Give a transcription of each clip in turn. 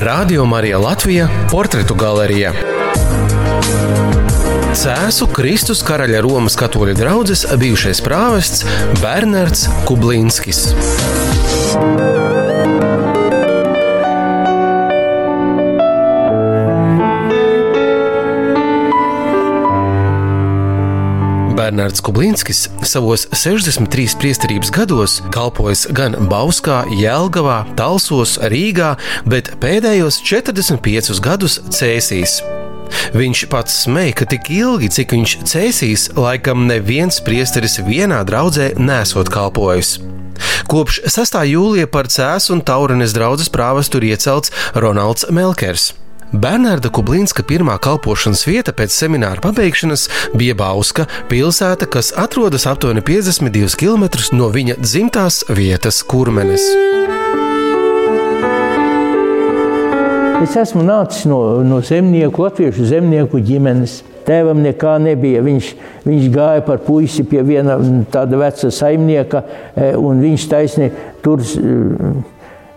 Radio Marija Latvija - portretu galerija. Cēzu Kristus karaļa Romas katoļu draugs bijušais prāvests Bernards Kublinskis. Bernards Kublinskis savos 63 priesterības gados kalpojis gan Bauskā, Jēlgavā, Talsos, Rīgā, bet pēdējos 45 gadus Cēsīs. Viņš pats smēja, ka tik ilgi, cik viņš cēsīs, laikam neviens priesteris vienā draudzē nesot kalpojis. Kopš 6. jūlija par Cēsu un Taurenes draugas prāvestu ir iecelts Ronalds Melkers. Bernarda Kublinska pirmā kalpošanas vieta pēc semināra pabeigšanas bija Bauska pilsēta, kas atrodas aptuveni 52 km no viņa dzimtās vietas Kurmenes. Es esmu nācis no, no zemnieku, latviešu zemnieku ģimenes. Tēvam nekā nebija. Viņš, viņš gāja par puisi pie viena tāda veca saimnieka, e, un viņš taisni tur e,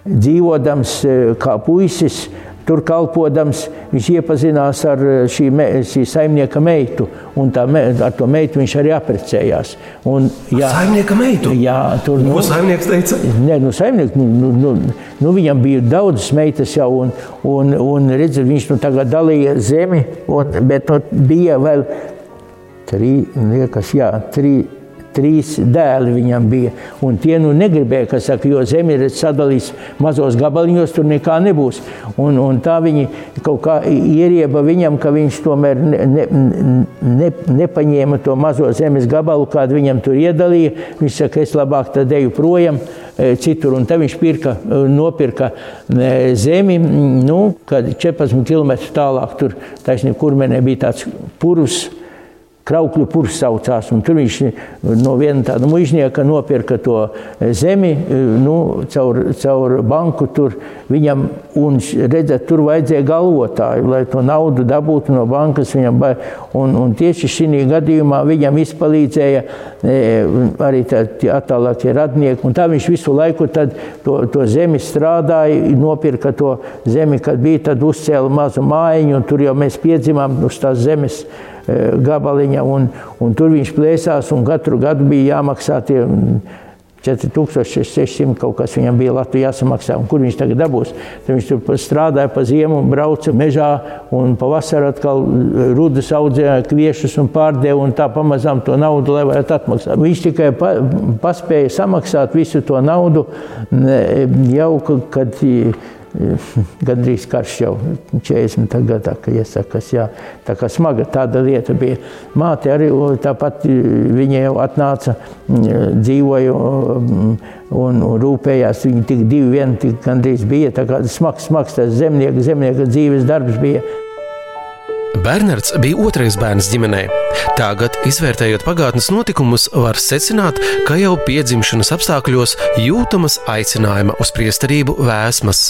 dzīvodams e, kā puisis Tur kalpodams, viņš iepazinās ar eh, šī, me, šī saimnieka meitu, un me, ar to meitu viņš arī apprecējās. Un, jā, saimnieka meitu? Jā, tur nu, Ko saimnieks teica? Nē, nu, saimnieks, nu, nu, nu, nu, viņam bija daudzas meitas jau, un, un, un redz, viņš nu tagad dalīja zemi, un, bet nu, bija vēl trīs, liekas, jā, trīs trīs dēli viņam bija. Un tie nu negribēja, kas saka, jo zemi ir sadalīts mazos gabaliņos, tur nekā nebūs. Un, un tā viņi kaut kā ierieba viņam, ka viņš tomēr ne, ne, ne, nepaņēma to mazo zemes gabalu, kādu viņam tur iedalīja. Viņš saka, es labāk tad eju projām e, citur. Un te viņš pirka, e, nopirka e, zemi, nu, kad 14 km tālāk tur taisnība kurmenē bija tāds purvs Kraukļu purs saucās, un tur viņš no viena tāda mužnieka nopirka to zemi, nu, caur, caur banku tur viņam, un redzēt, tur vajadzēja galvotāju, lai to naudu dabūtu no bankas viņam, un, un tieši šī gadījumā viņam izpalīdzēja arī attālākie radnieki, un tā viņš visu laiku tad to, to zemi strādāja, nopirka to zemi, kad bija, tad uzcēla mazu mājiņu, un tur jau mēs piedzimām uz tās zemes, Eh, gabaliņa, un, un tur viņš plēsās, un katru gadu bija jāmaksā tie 4600 kaut kas viņam bija Latvijā jāsamaksā, un kur viņš tagad dabūs. Tad viņš tur strādāja pa ziemu, brauca mežā, un pavasarī atkal rudas audzēja kviešus un pārdeva, un tā pamazām to naudu, lai varētu atmaksāt. Viņš tikai pa, paspēja samaksāt visu to naudu jau, kad gandrīz karš jau 40. gadā, ka iesakas, jā, tā kā smaga tāda lieta bija. Māte arī tāpat viņa jau atnāca, dzīvoja un rūpējās, viņi tik divi vien, tik gandrīz bija, tā kā smags, smags tas zemnieka, zemnieka dzīves darbs bija. Bernards bija otrais bērns ģimenē. Tagad, izvērtējot pagātnes notikumus, var secināt, ka jau piedzimšanas apstākļos jūtamas aicinājuma uz priesterību vēsmas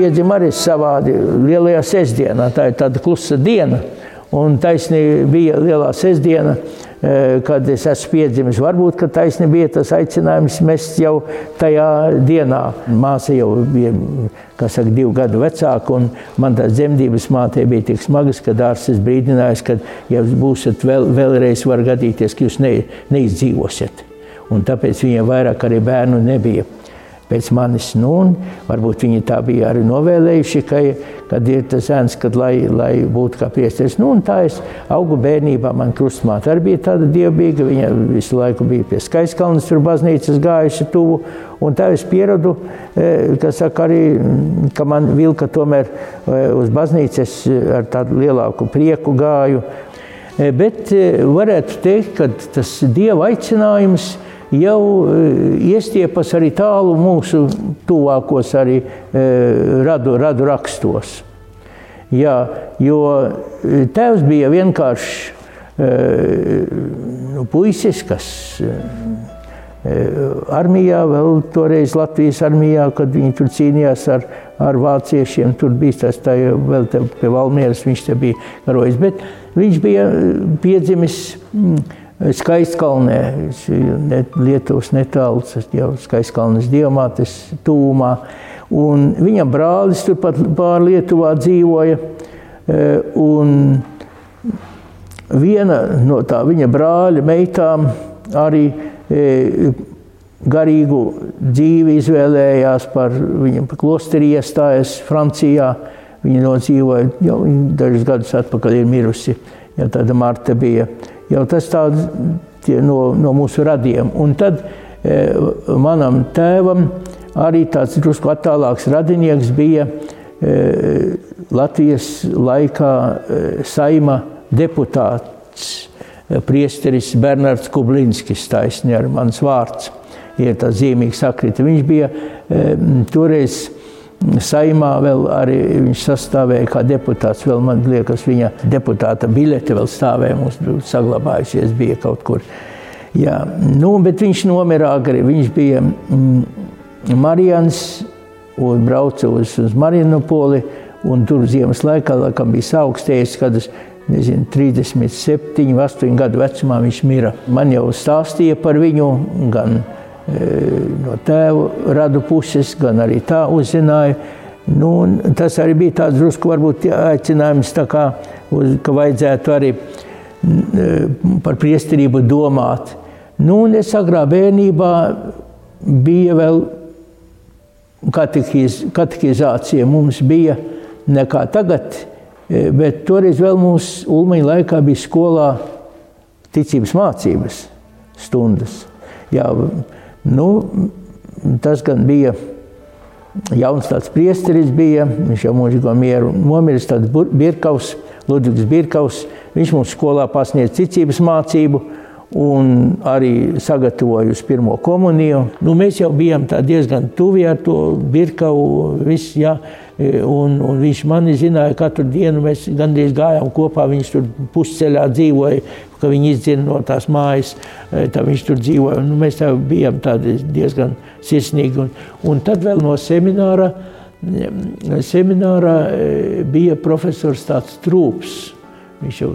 piedzima arī savādi lielajā sestdienā. Tā ir tāda klusa diena. Un taisnība bija lielā sestdiena, e, kad es esmu piedzimis. Varbūt taisnība bija tas aicinājums mest jau tajā dienā. Māsa jau bija saka, divu gadu vecāka, un man tās dzemdības mātei bija tik smagas, ka ārsts brīdinājis, ka, ja jūs būsiet vēl, vēlreiz, var gadīties, ka jūs ne, neizdzīvosiet. Un tāpēc viņiem vairāk arī bērnu nebija pēc manis. Nu, varbūt viņi tā bija arī novēlējuši, ka, kad ir tas zēns, kad lai, lai būtu kā priesteris. Nu, tā es augu bērnībā, man krustmāte arī bija tāda dievbīga, viņa visu laiku bija pie skaiskalnas, tur baznīcas gājuši tuvu, un tā es pieradu, e, ka saka arī, ka man vilka tomēr e, uz baznīcas ar tādu lielāku prieku gāju. E, bet varētu teikt, ka tas dieva aicinājums ir jau eh, iestiepas arī tālu mūsu tuvākos arī eh, radu, radu rakstos. Jā, jo eh, tēvs bija vienkārši nu, puisis, kas armijā, vēl toreiz Latvijas armijā, kad viņi tur cīnījās ar, ar vāciešiem. Tur bija tas tā, vēl te, pie Valmieras viņš te bija karojis, bet viņš bija piedzimis mm, Skaistkalnē, Lietuvas netālu, jau Skaistkalnes diamātes tūmā. Un viņa brālis turpat pār Lietuvā dzīvoja. Un viena no tā viņa brāļa meitām arī garīgu dzīvi izvēlējās par viņu klosterī iestājas Francijā. Viņa nodzīvoja jau dažus gadus atpakaļ ir mirusi, ja tāda Marta bija. Jau tas tāds no, no mūsu radiem. Un tad e, manam tēvam arī tāds drusku attālāks radinieks bija e, Latvijas laikā e, saima deputāts, e, priesteris Bernards Kublinskis, taisni ar mans vārds ir tā zīmīgi sakrita. Viņš bija toreiz saimā, vēl arī viņš sastāvēja kā deputāts. Vēl man liekas, viņa deputāta bilete vēl stāvēja, mums saglabājusies bija kaut kur. Jā, nu, bet viņš nomira agri. Viņš bija mm, Marijans un brauca uz, uz Marienopoli. Un tur ziemas laikā, laikam, bija saaugstējis, kad es nezinu, 37, 8 gadu vecumā viņš mira. Man jau stāstīja par viņu gan no tēva radu puses, gan arī tā uzzināju. Nu, tas arī bija tāds drusku varbūt aicinājums, tā kā, uz, ka vajadzētu arī par priesterību domāt. Nu, un es agrā bērnībā bija vēl katehiz, katehizācija mums bija nekā tagad, bet toreiz vēl mums Ulmaņa laikā bija skolā ticības mācības stundas. Jā, Nu, tas gan bija jauns tāds priesteris, bija, viņš jau mūžīgo mieru nomiris, tāds Birkaus, Ludvigs Birkaus. Viņš mums skolā pasniedz ticības mācību un arī sagatavoja uz pirmo komuniju. Nu, mēs jau bijām diezgan tuvi ar to Birkau. Viss, jā, un, un viņš mani zināja katru dienu. Mēs gandrīz gājām kopā. Viņš tur pusceļā dzīvoja, ka viņi izdzina no tās mājas. Tā viņš tur dzīvoja. Nu, mēs tā bijām diezgan sirsnīgi. Un, un tad vēl no semināra, semināra bija profesors tāds trūps. Viņš jau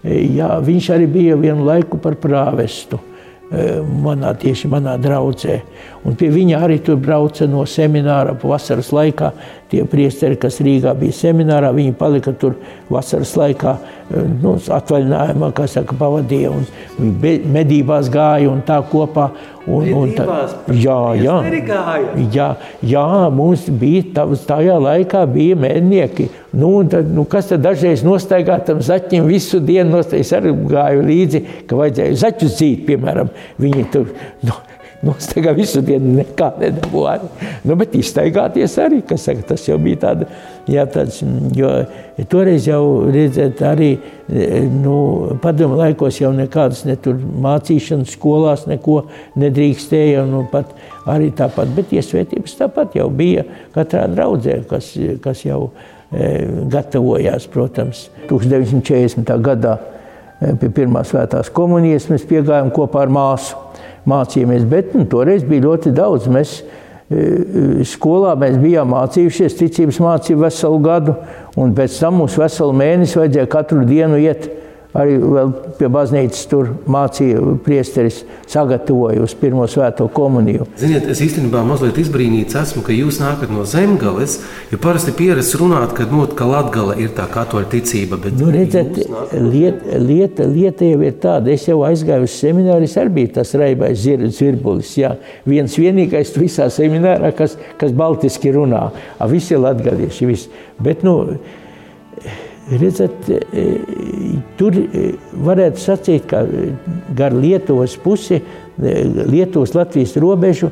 Jā, viņš arī bija vienu laiku par prāvestu manā, tieši manā draudzē. Un pie viņa arī tur brauca no semināra vasaras laikā. Tie priesteri, kas Rīgā bija seminārā, viņi palika tur vasaras laikā, nu, atvaļinājumā, kā saka, pavadīja. Un medībās gāja un tā kopā. Un, un tā, jā, jā, jā, jā, mums bija tā, tajā laikā bija mednieki. Nu, tad, nu, kas tad dažreiz nostaigā tam zaķim visu dienu nostaigā? Es arī gāju līdzi, ka vajadzēja zaķus dzīt, piemēram. Viņi tur, nu, Nostaigā visu dienu nekā nedabūja. Nu, bet iztaigāties arī, kas saka, tas jau bija tāda, jā, tāds, jo toreiz jau redzēt arī, nu, padomu laikos jau nekādas ne tur mācīšanas skolās neko nedrīkstēja, nu, pat arī tāpat, bet iesvētības tāpat jau bija katrā draudzē, kas, kas jau e, gatavojās, protams, 1940. gadā e, pie pirmās svētās komunijas mēs piegājām kopā ar māsu mācījāmies. Bet nu, toreiz bija ļoti daudz. Mēs e, e, skolā mēs bijām mācījušies ticības mācību veselu gadu, un pēc tam mums veselu mēnesi vajadzēja katru dienu iet arī pie baznīcas tur mācīja priesteris, sagatavoja uz pirmo svēto komuniju. Ziniet, es īstenībā mazliet izbrīnīts esmu, ka jūs nākat no zemgales, jo parasti pierasts runāt, ka, nu, ka Latgala ir tā katoļa ticība. Bet nu, redzat, liet, lieta, lieta jau ir tāda, es jau aizgāju uz semināru, es arī biju tas raibais zirbulis, jā. Viens vienīgais visā seminārā, kas, kas baltiski runā, a visi latgalieši, visi. Bet, nu, Redzat, e, tur e, varētu sacīt, ka gar Lietuvas pusi, e, Lietuvas Latvijas robežu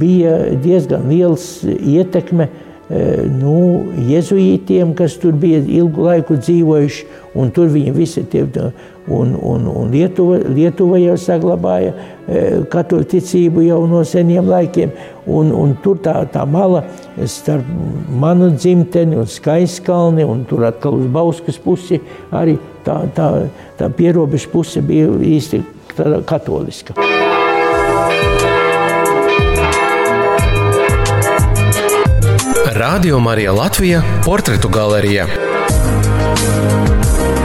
bija diezgan liels ietekme nu, jezuītiem, kas tur bija ilgu laiku dzīvojuši, un tur viņi visi tie, un, un, un Lietuva, Lietuva jau saglabāja katoļu ticību jau no seniem laikiem, un, un tur tā, tā mala starp manu dzimteni un skaiskalni, un tur atkal uz Bauskas pusi arī tā, tā, tā pierobeža puse bija īsti katoliska. Radio Marija Latvija - portretu galerija.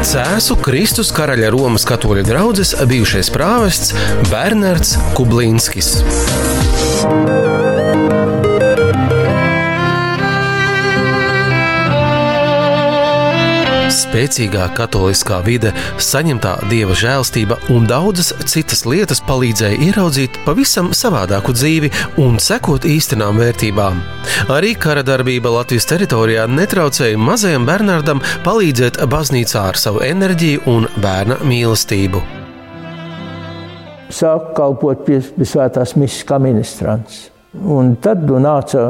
Cēzu Kristus karaļa Romas katoļu draugs bijušais prāvests Bernards Kublīnskis. Spēcīgā katoliskā vide, saņemtā dieva žēlstība un daudzas citas lietas palīdzēja ieraudzīt pavisam savādāku dzīvi un sekot īstenām vērtībām. Arī kara darbība Latvijas teritorijā netraucēja mazajam Bernardam palīdzēt baznīcā ar savu enerģiju un bērna mīlestību. Sāku kalpot pie, svētās misijas kā ministrants. Un tad nu, nāca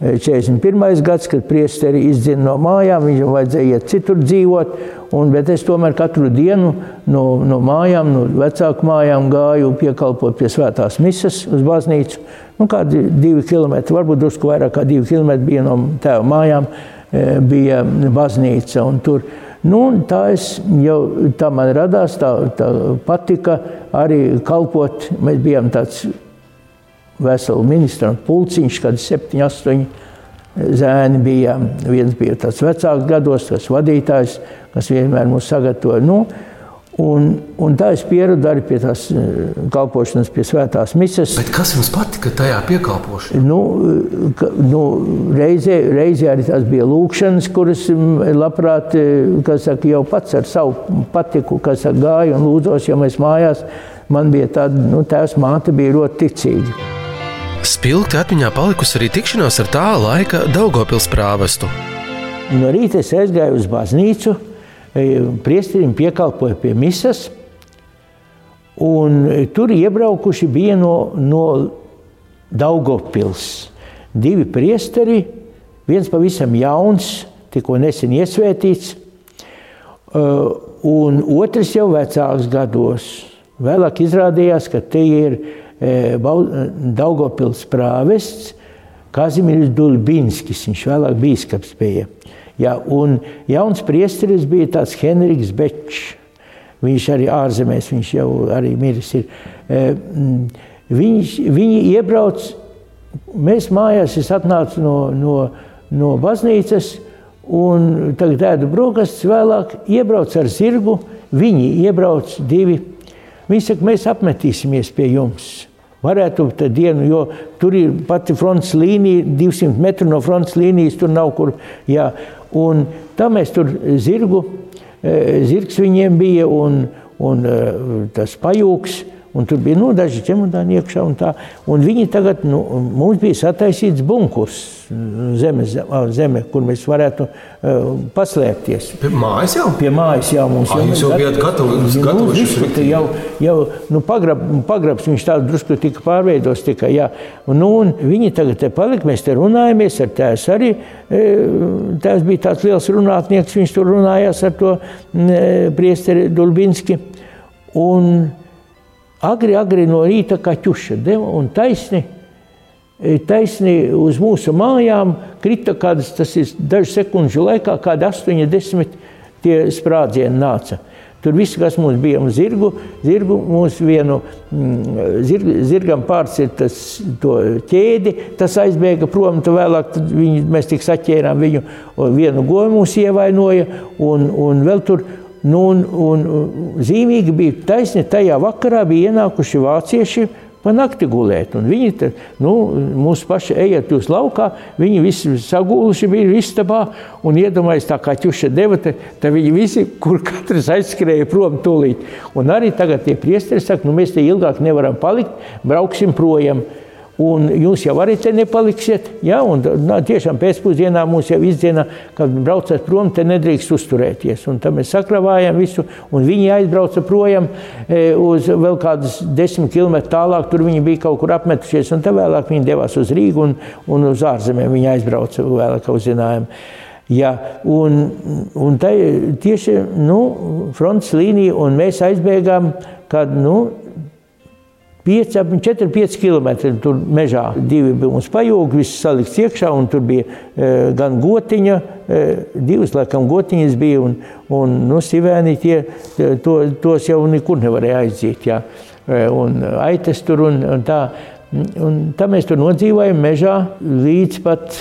41. gads, kad priesteri izdzina no mājām, viņam vajadzēja iet citur dzīvot, un, bet es tomēr katru dienu no, no mājām, no vecāku mājām gāju piekalpot pie svētās misas uz baznīcu. Nu, kādi divi kilometri, varbūt drusku vairāk kā divi kilometri bija no tēva mājām, bija baznīca. Tur, nu, tā, jau, tā man radās, tā, tā patika arī kalpot. Mēs bijām tāds veselu ministru pulciņš, kad septiņi, astoņi zēni bija. Viens bija tāds vecāks gados, tas vadītājs, kas vienmēr mūs sagatavoja. Nu, Un, un tā es pieradu arī pie tās eh, kalpošanas, pie svētās misijas. Bet kas jums patika tajā piekalpošanā? Nu, ka, nu, reizē, reizē arī tās bija lūkšanas, kuras mm, labprāt eh, saka, jau pats ar savu patiku saka, gāju un lūdzos, jo mēs mājās. Man bija tāda, nu, tēvs māte bija ļoti ticīga. Spilgti atmiņā palikusi arī tikšanās ar tā laika Daugopils prāvestu. No rīta es aizgāju uz baznīcu, e, priesterim piekalpoju pie misas, un tur iebraukuši bija no, no Daugopils. Divi priesteri, viens pavisam jauns, tikko nesen iesvētīts, e, un otrs jau vecāks gados. Vēlāk izrādījās, ka te ir Daugopils prāvests Kazimīrs Dulbinskis, viņš vēlāk bīskaps bija. Ja, un jauns priesteris bija tāds Henriks Bečs. Viņš arī ārzemēs, viņš jau arī miris ir. E, viņš, viņi iebrauc, mēs mājās, es atnācu no, no, no baznīcas, un tagad ēdu brokastis vēlāk, iebrauc ar zirgu, viņi iebrauc divi Viņi saka, mēs apmetīsimies pie jums. Varētu tā dienu, jo tur ir pati fronts līnija, 200 metru no fronts līnijas, tur nav kur. Jā. Un tā mēs tur zirgu, e, zirgs viņiem bija un, un e, tas pajūgs. Un tur bija nu, daži ķemodāni iekšā. Un tā. un viņi tagad, nu, mums bija sataisīts bunkurs zeme, zeme kur mēs varētu uh, paslēpties. Pie mājas jau? Pie mājas jau mums jau. Jūs jau bijat gatavi? Nu, gatavi jau, jau nu, pagrab, pagrabs viņš tāds drusku tika pārveidos tikai, jā. Un, nu, un viņi tagad te palika, mēs te runājamies ar tēs arī. Tēvs bija tāds liels runātnieks, viņš tur runājās ar to priesteri Dulbinski. Un, agri, agri no rīta kā ķuša deva un taisni. E, taisni uz mūsu mājām krita kādas, tas ir dažu sekundžu laikā, kādi 80 tie sprādzieni nāca. Tur viss, kas mums bija uz zirgu, zirgu mums vienu mm, zirg, zirgam pārcīt tas ķēdi, tas aizbēga prom, tad vēlāk tad viņi, mēs tik saķērām viņu, vienu goju mūs ievainoja, un, un vēl tur Nu, un, un, zīmīgi bija taisni, tajā vakarā bija ienākuši vācieši pa nakti gulēt. Un viņi te, nu, mūsu paši ejot uz laukā, viņi visi sagūluši bija istabā un iedomājas tā kā ķuša deva, te, te viņi visi, kur katrs aizskrēja prom tūlīt. Un arī tagad tie priesteri saka, nu mēs te ilgāk nevaram palikt, brauksim projām. Un jūs jau arī te nepaliksiet. Ja? Un, nā, tiešām pēcpusdienā mums jau izdiena, kad braucat prom, te nedrīkst uzturēties. Un tad mēs sakravājam visu, un viņi aizbrauca projām e, uz vēl kādus desmit km tālāk. Tur viņi bija kaut kur apmetušies, un tad vēlāk viņi devās uz Rīgu un, un uz ārzemēm. Viņi aizbrauca vēlāk uzzinājumu. Ja, un, un tā tieši nu, fronts līnija, un mēs aizbēgām, kad nu, 5, 4, 5 km tur mežā. Divi bija mums pajūgi, viss salikts iekšā, un tur bija e, gan gotiņa, e, divas laikam gotiņas bija, un, un nu, sivēni tie, to, tos jau nekur nevarēja aiziet. Jā. E, un aitas tur un, un tā. Un tā mēs tur nodzīvojam mežā līdz pat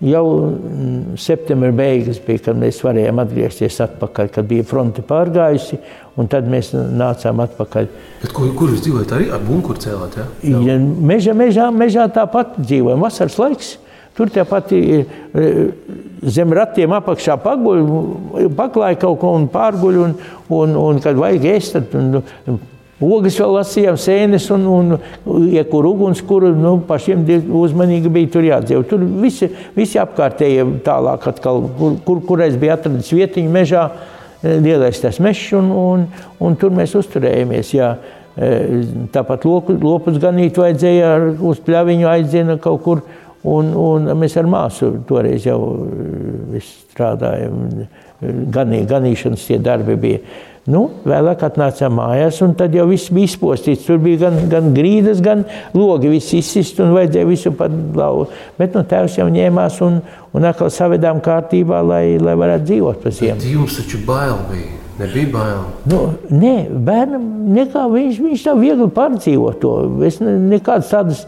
Jau mm, septembra beigas bija, kad mēs varējām atgriezties atpakaļ, kad bija fronte pārgājusi, un tad mēs nācām atpakaļ. Bet kur, kur jūs dzīvojat? Arī ar bunkuru cēlāt? Ja? Ja, mežā, mežā, mežā tāpat dzīvojam. Vasaras laiks, Tur tāpat ir zem ratiem apakšā paguļ, paklāja kaut ko un pārguļ, un, un, un kad vajag ēst, tad un, Ogas vēl lasījām, sēnes un, un iekur ugunskura. Nu, pašiem uzmanīgi bija tur jādzīvo. Tur visi, visi apkārtējie tālāk, atkal, kur, kur, kurais bija atradis vietiņu mežā, lielais tas mežs, un, un, un tur mēs uzturējāmies. Jā. Tāpat loku, lopus ganīt vajadzēja, uz pļaviņu aiziena kaut kur. Un, un mēs ar māsu toreiz jau strādājām. Ganī, ganīšanas tie darbi bija. Nu, vēlāk atnācām mājās, un tad jau viss bija izpostīts. Tur bija gan, gan grīdas, gan logi. Viss izsist un vajadzēja visu pat lauku. Bet nu, tēvs jau ņēmās un, un atkal savedām kārtībā, lai, lai varētu dzīvot pa ziemu. Jums taču bail bija. Nebija bail. Nu, nē, bērnam nekā, viņš, viņš tā viegli pārdzīvo to. Es ne, nekādas tādas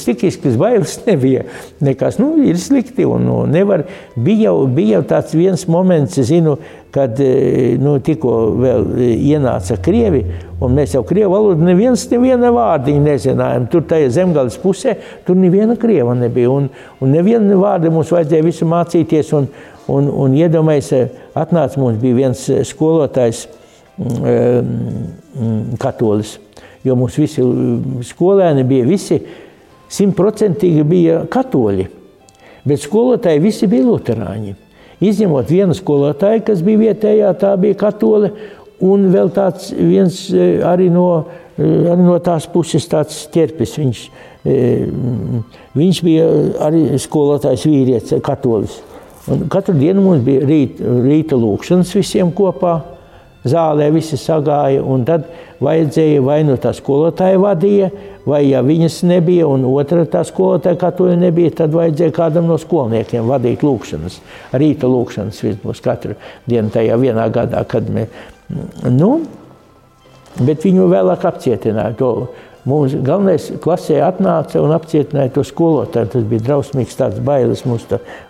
stikiskas bailes nebija. Nekas, nu, ir slikti un nu, nevar. Bija jau, bija jau tāds viens moments, zinu, kad e, nu, tikko vēl ienāca Krievi, un mēs jau Krievu valodu neviens, neviena vārdiņa nezinājām. Tur tajā zemgales pusē, tur neviena Krieva nebija, un, un neviena vārda mums vajadzēja visu mācīties, un, Un, un iedomājieties, atnāca mums viens eh, skolotājs, mm, eh, mm, katolis. Jo mums visi mm, skolēni bija visi simtprocentīgi bija katoļi. Bet skolotāji visi bija luterāņi. Izņemot vienu skolotāju, kas bija vietējā, tā bija katole, un vēl tāds viens eh, arī no, arī no tās puses tāds ķerpis. Viņš, viņš bija arī skolotājs vīrietis, katolis. Un katru dienu mums bija rīt, rīta lūkšanas visiem kopā. Zālē visi sagāja, un tad vajadzēja vai nu tā skolotāja vadīja, vai ja viņas nebija, un otra tā skolotāja, kā to nebija, tad vajadzēja kādam no skolniekiem vadīt lūkšanas, rīta lūkšanas vismaz katru dienu tajā vienā gadā, kad mēs, nu, bet viņu vēlāk apcietināja to Mums galvenais klasē atnāca un apcietināja to skolotāju. Tas bija drausmīgs tāds bailes mums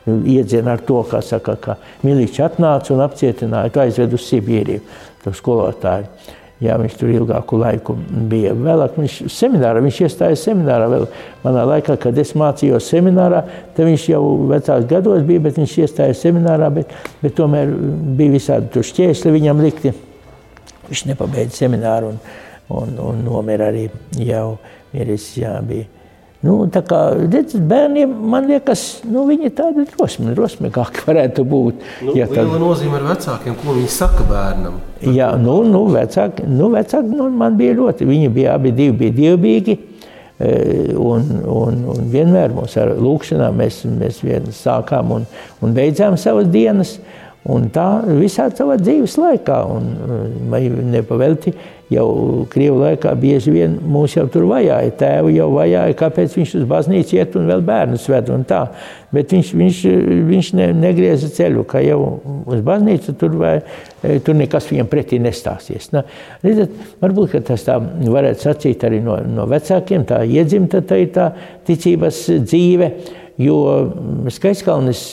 iedziena ar to, kā saka, ka Miličs atnāca un apcietināja, to aizved uz Sibīriju, to skolotāju. Jā, viņš tur ilgāku laiku bija. Vēlāk viņš seminārā, viņš iestājās seminārā vēl manā laikā, kad es mācījos seminārā, tad viņš jau vecāks gados bija, bet viņš iestājās seminārā, bet, bet tomēr bija visādi tur šķēsli viņam likti. Viņš nepabeidza semināru un, un, un nomira arī jau miris. Jā, bija. Nu, tā kā redzat, bērniem, man liekas, nu, viņi tādi drosmi, drosmīgāki varētu būt. Nu, ja liela tad... nozīme ar vecākiem, ko viņi saka bērnam. Jā, nu, nu vecāki, nu, vecāki nu, man bija ļoti, viņi bija abi divi bija dievbīgi. E, un, un, un vienmēr mums ar lūkšanām mēs, mēs sākām un, un beidzām savas dienas. Un tā visā savā dzīves laikā, un nepavelti jau Krievu laikā bieži vien mūs jau tur vajāja. Tēvu jau vajāja, kāpēc viņš uz baznīcu iet un vēl bērnus ved un tā. Bet viņš, viņš, viņš ne, negrieza ceļu, ka jau uz baznīcu tur, vai, tur nekas viņam pretī nestāsies. Na, redzat, varbūt tas tā varētu sacīt arī no, no vecākiem, tā iedzimta tā ir tā ticības dzīve. Jo Skaiskalnis,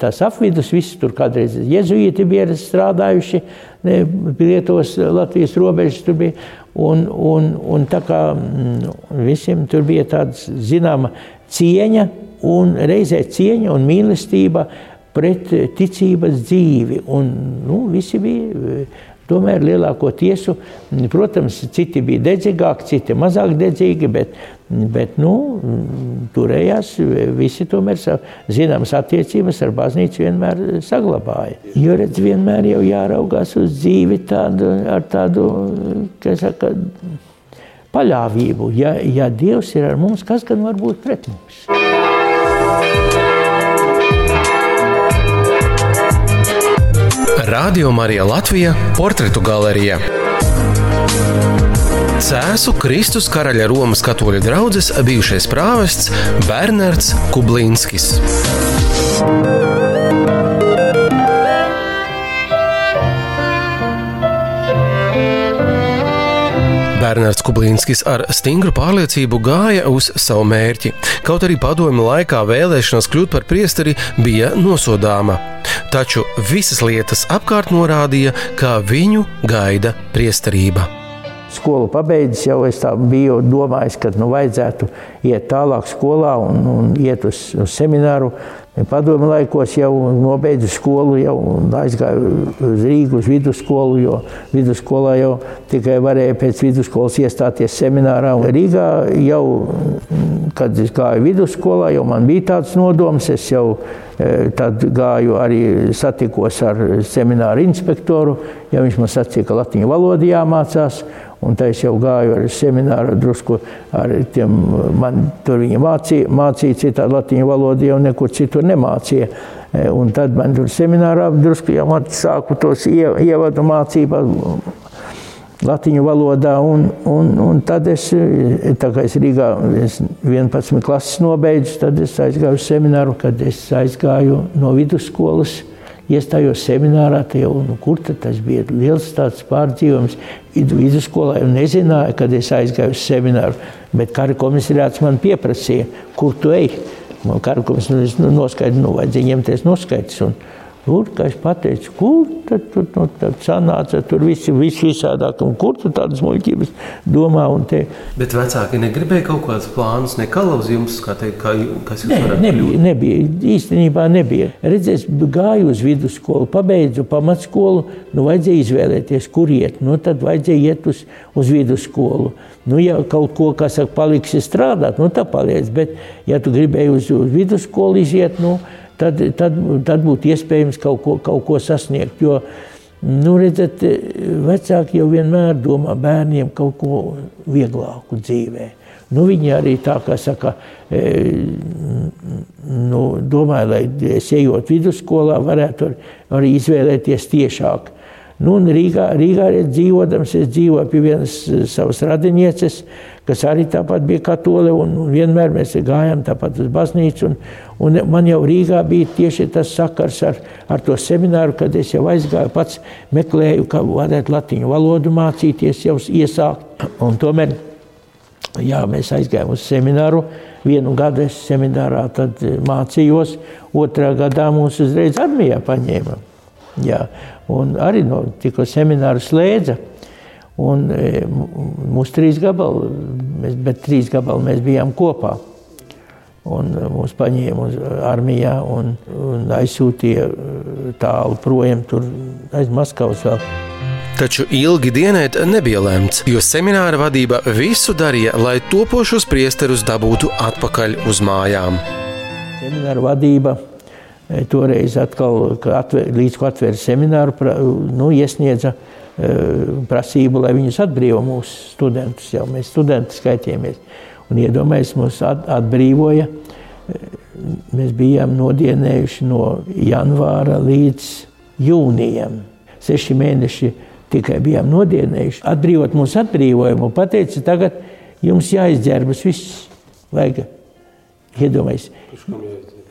tās apvidus, visi tur kādreiz jezuīti bija strādājuši, pie Lietuvas, Latvijas robežas tur bija. Un, un, un tā kā mm, visiem tur bija tāda zināma cieņa, un reizē cieņa un mīlestība pret ticības dzīvi. Un, nu, visi bija Tomēr lielāko tiesu, protams, citi bija dedzīgāki, citi mazāk dedzīgi, bet, bet nu, turējās visi tomēr zināmas attiecības ar baznīcu vienmēr saglabāja. Jo redz, vienmēr jau jāraugās uz dzīvi tādu, ar tādu, kā saka, paļāvību. Ja, ja Dievs ir ar mums, kas gan var būt pret mums? Radio Marija Latvija - portretu galerija. Cēzu Kristus karaļa Romas katoļu draugs bijušais prāvests Bernards Kublīnskis. Bernards Kublīnskis ar stingru pārliecību gāja uz savu mērķi, kaut arī padomju laikā vēlēšanās kļūt par priesteri bija nosodāma. Taču visas lietas apkārt norādīja, ka viņu gaida priesterība. Skolu pabeidzis, jau es biju domājis, ka nu, vajadzētu iet tālāk skolā un, un iet uz, uz semināru. Padomu laikos jau nobeidzu skolu, jau aizgāju uz Rīgas uz vidusskolu, jo vidusskolā jau tikai varēja pēc vidusskolas iestāties seminārā. Un Rīgā jau, kad es gāju vidusskolā, jau man bija tāds nodoms, es jau e, tad gāju arī satikos ar semināru inspektoru, ja viņš man sacīja, ka latīņu valodu jāmācās. Un tā es jau gāju ar semināru, drusku ar tiem, man tur viņa mācīja, mācīja citādi latīņu valodu, jau nekur citur nemācīja. E, un tad man tur seminārā drusku jau sāku tos ievadu mācību latīņu valodā. Un, un, un tad es, tā kā es Rīgā es 11 klases nobeidzu, tad es aizgāju uz semināru, kad es aizgāju no vidusskolas iestājos seminārā, jau, nu, kur tas bija liels pārdzīvojums. Vidusskolā jau nezināju, kad es aizgāju uz semināru, bet kara komisariāts man pieprasīja, kur tu ej. Man kara komisariāts nu, noskaidroja, nu, vajadzēja ņemties noskaidrs. Un, Tur, kā es pateicu, kur tad, tur nu, tad sanāca, tur viss vis visādāk, un kur tu tādas muļķības domā. Te... Bet vecāki negribēja kaut kādus plānus, nekalauz jums, kā teikt, kā, kas jūs ne, varētu nebija, kļūt? nebija, īstenībā nebija. Redzies, gāju uz vidusskolu, pabeidzu pamatskolu, nu vajadzēja izvēlēties, kur iet. Nu, tad vajadzēja iet uz, uz vidusskolu. Nu, ja kaut ko, kas saka, paliksi strādāt, nu tā paliec, bet ja tu gribēji uz, uz vidusskolu iziet, nu, tad, tad, tad būtu iespējams kaut ko, kaut ko sasniegt. Jo, nu, redzat, vecāki jau vienmēr domā bērniem kaut ko vieglāku dzīvē. Nu, viņi arī tā kā saka, e, nu, domāju, lai es ejot vidusskolā, varētu arī izvēlēties tiešāk. Nu, Rīgā, Rīgā dzīvodams, es dzīvoju pie vienas savas radinieces, kas arī tāpat bija katole, un vienmēr mēs gājām tāpat uz baznīcu. Un, un man jau Rīgā bija tieši tas sakars ar, ar to semināru, kad es jau aizgāju pats meklēju, kā varētu latiņu valodu mācīties, jau iesākt. Un tomēr, jā, mēs aizgājām uz semināru. Vienu gadu es seminārā mācījos, otrā gadā mūs uzreiz armijā paņēma. Jā, un arī no tikko semināru slēdza. Un e, mūsu trīs gabali, mēs, bet trīs gabali mēs bijām kopā. Un e, mūs paņēma uz armijā un, un aizsūtīja e, tālu projām tur aiz Maskavas vēl. Taču ilgi dienēt nebija lemts, jo semināra vadība visu darīja, lai topošos priesterus dabūtu atpakaļ uz mājām. Semināra vadība toreiz atkal, atver, līdz ko atvēra semināru, nu, iesniedza e, prasību, lai viņus atbrīvo mūsu studentus. Jau mēs studenti skaitījāmies. Un iedomājieties, mūs at, atbrīvoja. E, mēs bijām nodienējuši no janvāra līdz jūnijam. Seši mēneši tikai bijām nodienējuši. Atbrīvot mūsu atbrīvojumu, pateica, tagad jums jāizģērbas viss. Vajag iedomājieties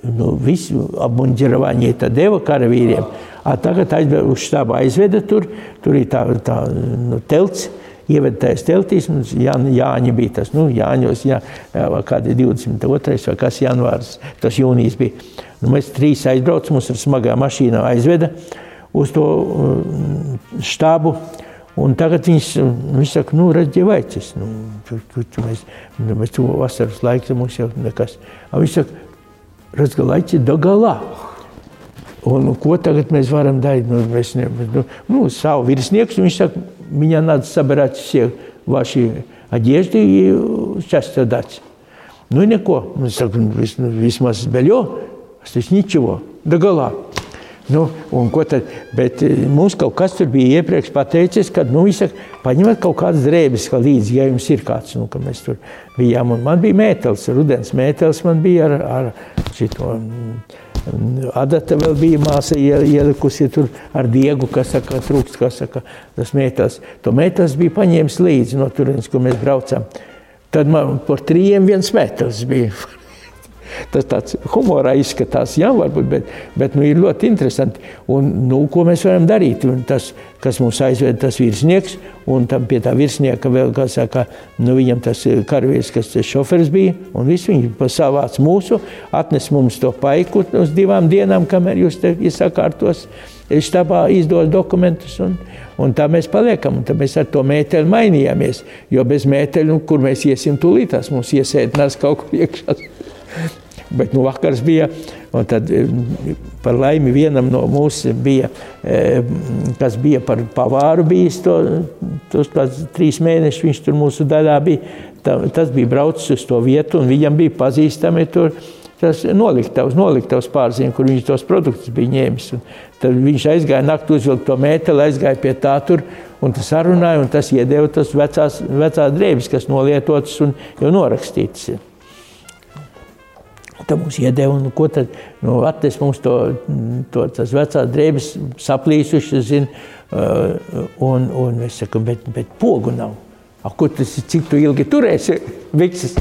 nu, visu apmuņģerovāņi tad deva karavīriem. A, tagad aizved, uz štābu aizveda tur, tur ir tā, tā nu, telts, ieved tajās teltīs, un Jā, Jāņa bija tas, nu, Jāņos, jā, kādi 22. vai kas janvārs, tas jūnijas bija. Nu, mēs trīs aizbraucam, mums ar smagā mašīnā aizveda uz to štābu, Un tagad viņš, viņš saka, nu, redz. Nu, tu, tu, tu, mēs, nu, mēs to vasaras laiku mums jau nekas. Viņš saka, redz, ka laiks ir galā. Un, ko tagad mēs varam darīt? Nu, mēs ne, nu, nu, savu virsnieku, viņš saka, меня надо собрать все ваши одежды и часто дать. Ну и neko. Nu, saku, vismaz beļo, tas ничего, догола. Nu, tad, bet e, mums kaut kas tur bija iepriekš pateicis, ka nu, saka, paņemiet kaut kādas drēbes kā līdzi, ja jums ir kāds. Nu, mēs tur bijām. Un man bija mētelis, rudens mētelis man bija ar, ar šito. Adata vēl bija māsa ielikusi tur ar diegu, kas saka, trūkst, kas saka, tas mētelis. To mētelis bija paņēmis līdzi no turienes, kur mēs braucām. Tad man par trījiem viens mētelis bija. Tas tāds humorā izskatās, jā, varbūt, bet, bet nu, ir ļoti interesanti. Un, nu, ko mēs varam darīt? Un tas, kas mums aizved, tas virsnieks, un tam pie tā virsnieka vēl, kā saka, nu, viņam tas karavīrs, kas tas šoferis bija, un viss viņi savāc mūsu, atnes mums to paiku uz divām dienām, kamēr jūs te iesakārtos. štabā izdod dokumentus. Un, un tā mēs paliekam. Tad mēs ar to mēteli mainījāmies. Jo bez mēteļa, nu, kur mēs iesim, tūlīt tās mums iesēdinās kaut kur iekšā. Bet nu, vakars bija, un tad par laimi vienam no mums bija, kas bija par pavāru bijis, to, tos kāds trīs mēnešus viņš tur mūsu daļā bija. Tā, tas bija braucis uz to vietu, un viņam bija pazīstami tur tas noliktavs, noliktavs pārzīme, kur viņš tos produktus bija ņēmis. Un tad viņš aizgāja naktī, uzvilka to mēteli, aizgāja pie tā tur, un tas sarunāja, un tas iedeva tas vecās, vecās drēbes, kas nolietotas un jau norakstītas. Tad mums iedeva, un ko tad nu, atnes mums to, to tas vecās drēbes saplīsušas, zin, uh, un, un es saku, bet, bet pogu nav. A, ko tas ir, cik tu ilgi turēsi vikses,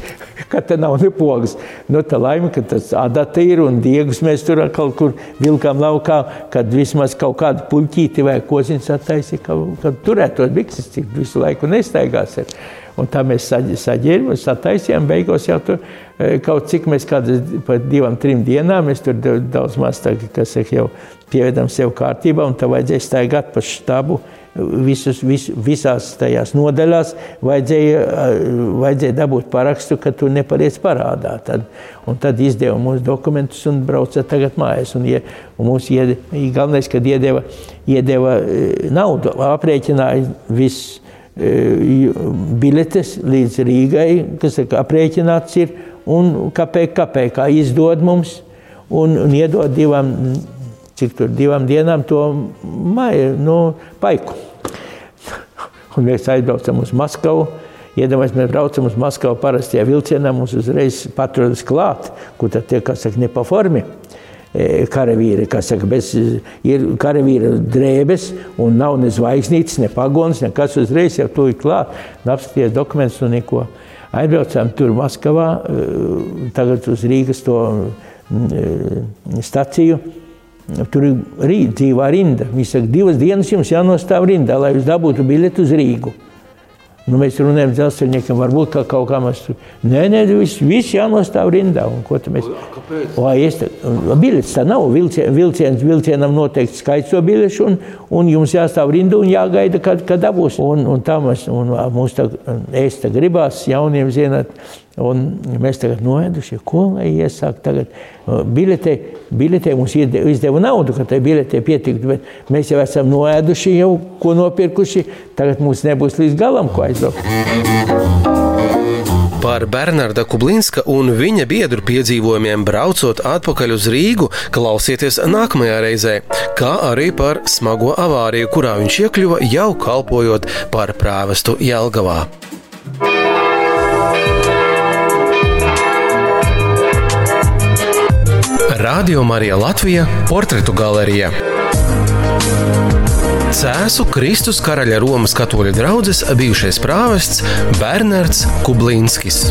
kad te nav nepogas. Nu, tā laime, ka tas adata ir un diegus mēs tur kaut kur vilkām laukā, kad vismaz kaut kādu puļķīti vai koziņas attaisi, ka, kad turētos vikses, cik visu laiku nestaigās. Ir. Un tā mēs saģērbām, sataisījām. Beigās jau tur e, kaut cik mēs kādas pa divām, trim dienām, mēs tur daudz maz tā, kas jau pievedam sev kārtībā, un tā vajadzēja staigāt pa štabu. Visus, vis, visās tajās nodaļās vajadzēja, e, vajadzēja dabūt parakstu, ka tu nepaliec parādā. Tad, un tad izdeva mūsu dokumentus un brauca tagad mājās. Un, ja, un mums iedeva, galvenais, kad iedeva, iedeva e, naudu, aprēķināja visu biletes līdz Rīgai, kas ir aprēķināts, ir, un kāpēc, kāpēc kā izdod mums un, un iedod divām, cik tur divām dienām to maiju, nu, paiku. Un mēs aizbraucam uz Maskavu. Iedomājieties, mēs braucam uz Maskavu parastajā vilcienā, mums uzreiz patrodas klāt, kur tad tie, kas saka, ne pa formi. E, karavīri, kas saka, bez, ir karavīra drēbes un nav ne zvaigznītes, ne pagonas, nekas uzreiz jau tuvi klāt, apskaties dokumentus un neko. Aizbraucām tur Maskavā, e, tagad uz Rīgas to e, staciju. Tur ir rīt, dzīvā rinda. Viņi saka, divas dienas jums jānostāv rindā, lai jūs dabūtu biļeti uz Rīgu. Nu, mēs runājam, dzelzceļniekam, varbūt ka kaut kā mēs tur. Nē, nē, viss, viss jānostāv rindā. Un, ko mēs? Kāpēc? O, es te, biļets tā nav. Vilcien, vilciens, vilcienam noteikti skaits to biļešu, un, un jums jāstāv rindu un jāgaida, kad, kad dabūs. Un, un tā mēs, un mums tā, ēst gribās jauniem, zināt, Un mēs tagad noēduši, ko lai iesāk tagad. Biletē, biletē mums izdeva naudu, ka tai biletē pietiktu, bet mēs jau esam noēduši, jau ko nopirkuši. Tagad mums nebūs līdz galam, ko aizbraukt. Par Bernarda Kublinska un viņa biedru piedzīvojumiem braucot atpakaļ uz Rīgu, klausieties nākamajā reizē, kā arī par smago avāriju, kurā viņš iekļuva jau kalpojot par prāvestu Jelgavā. Radio Marija Latvija - portretu galerija. Cēsu Kristus karaļa Romas katoļu draugs bijušais prāvests Bernards Kublīnskis.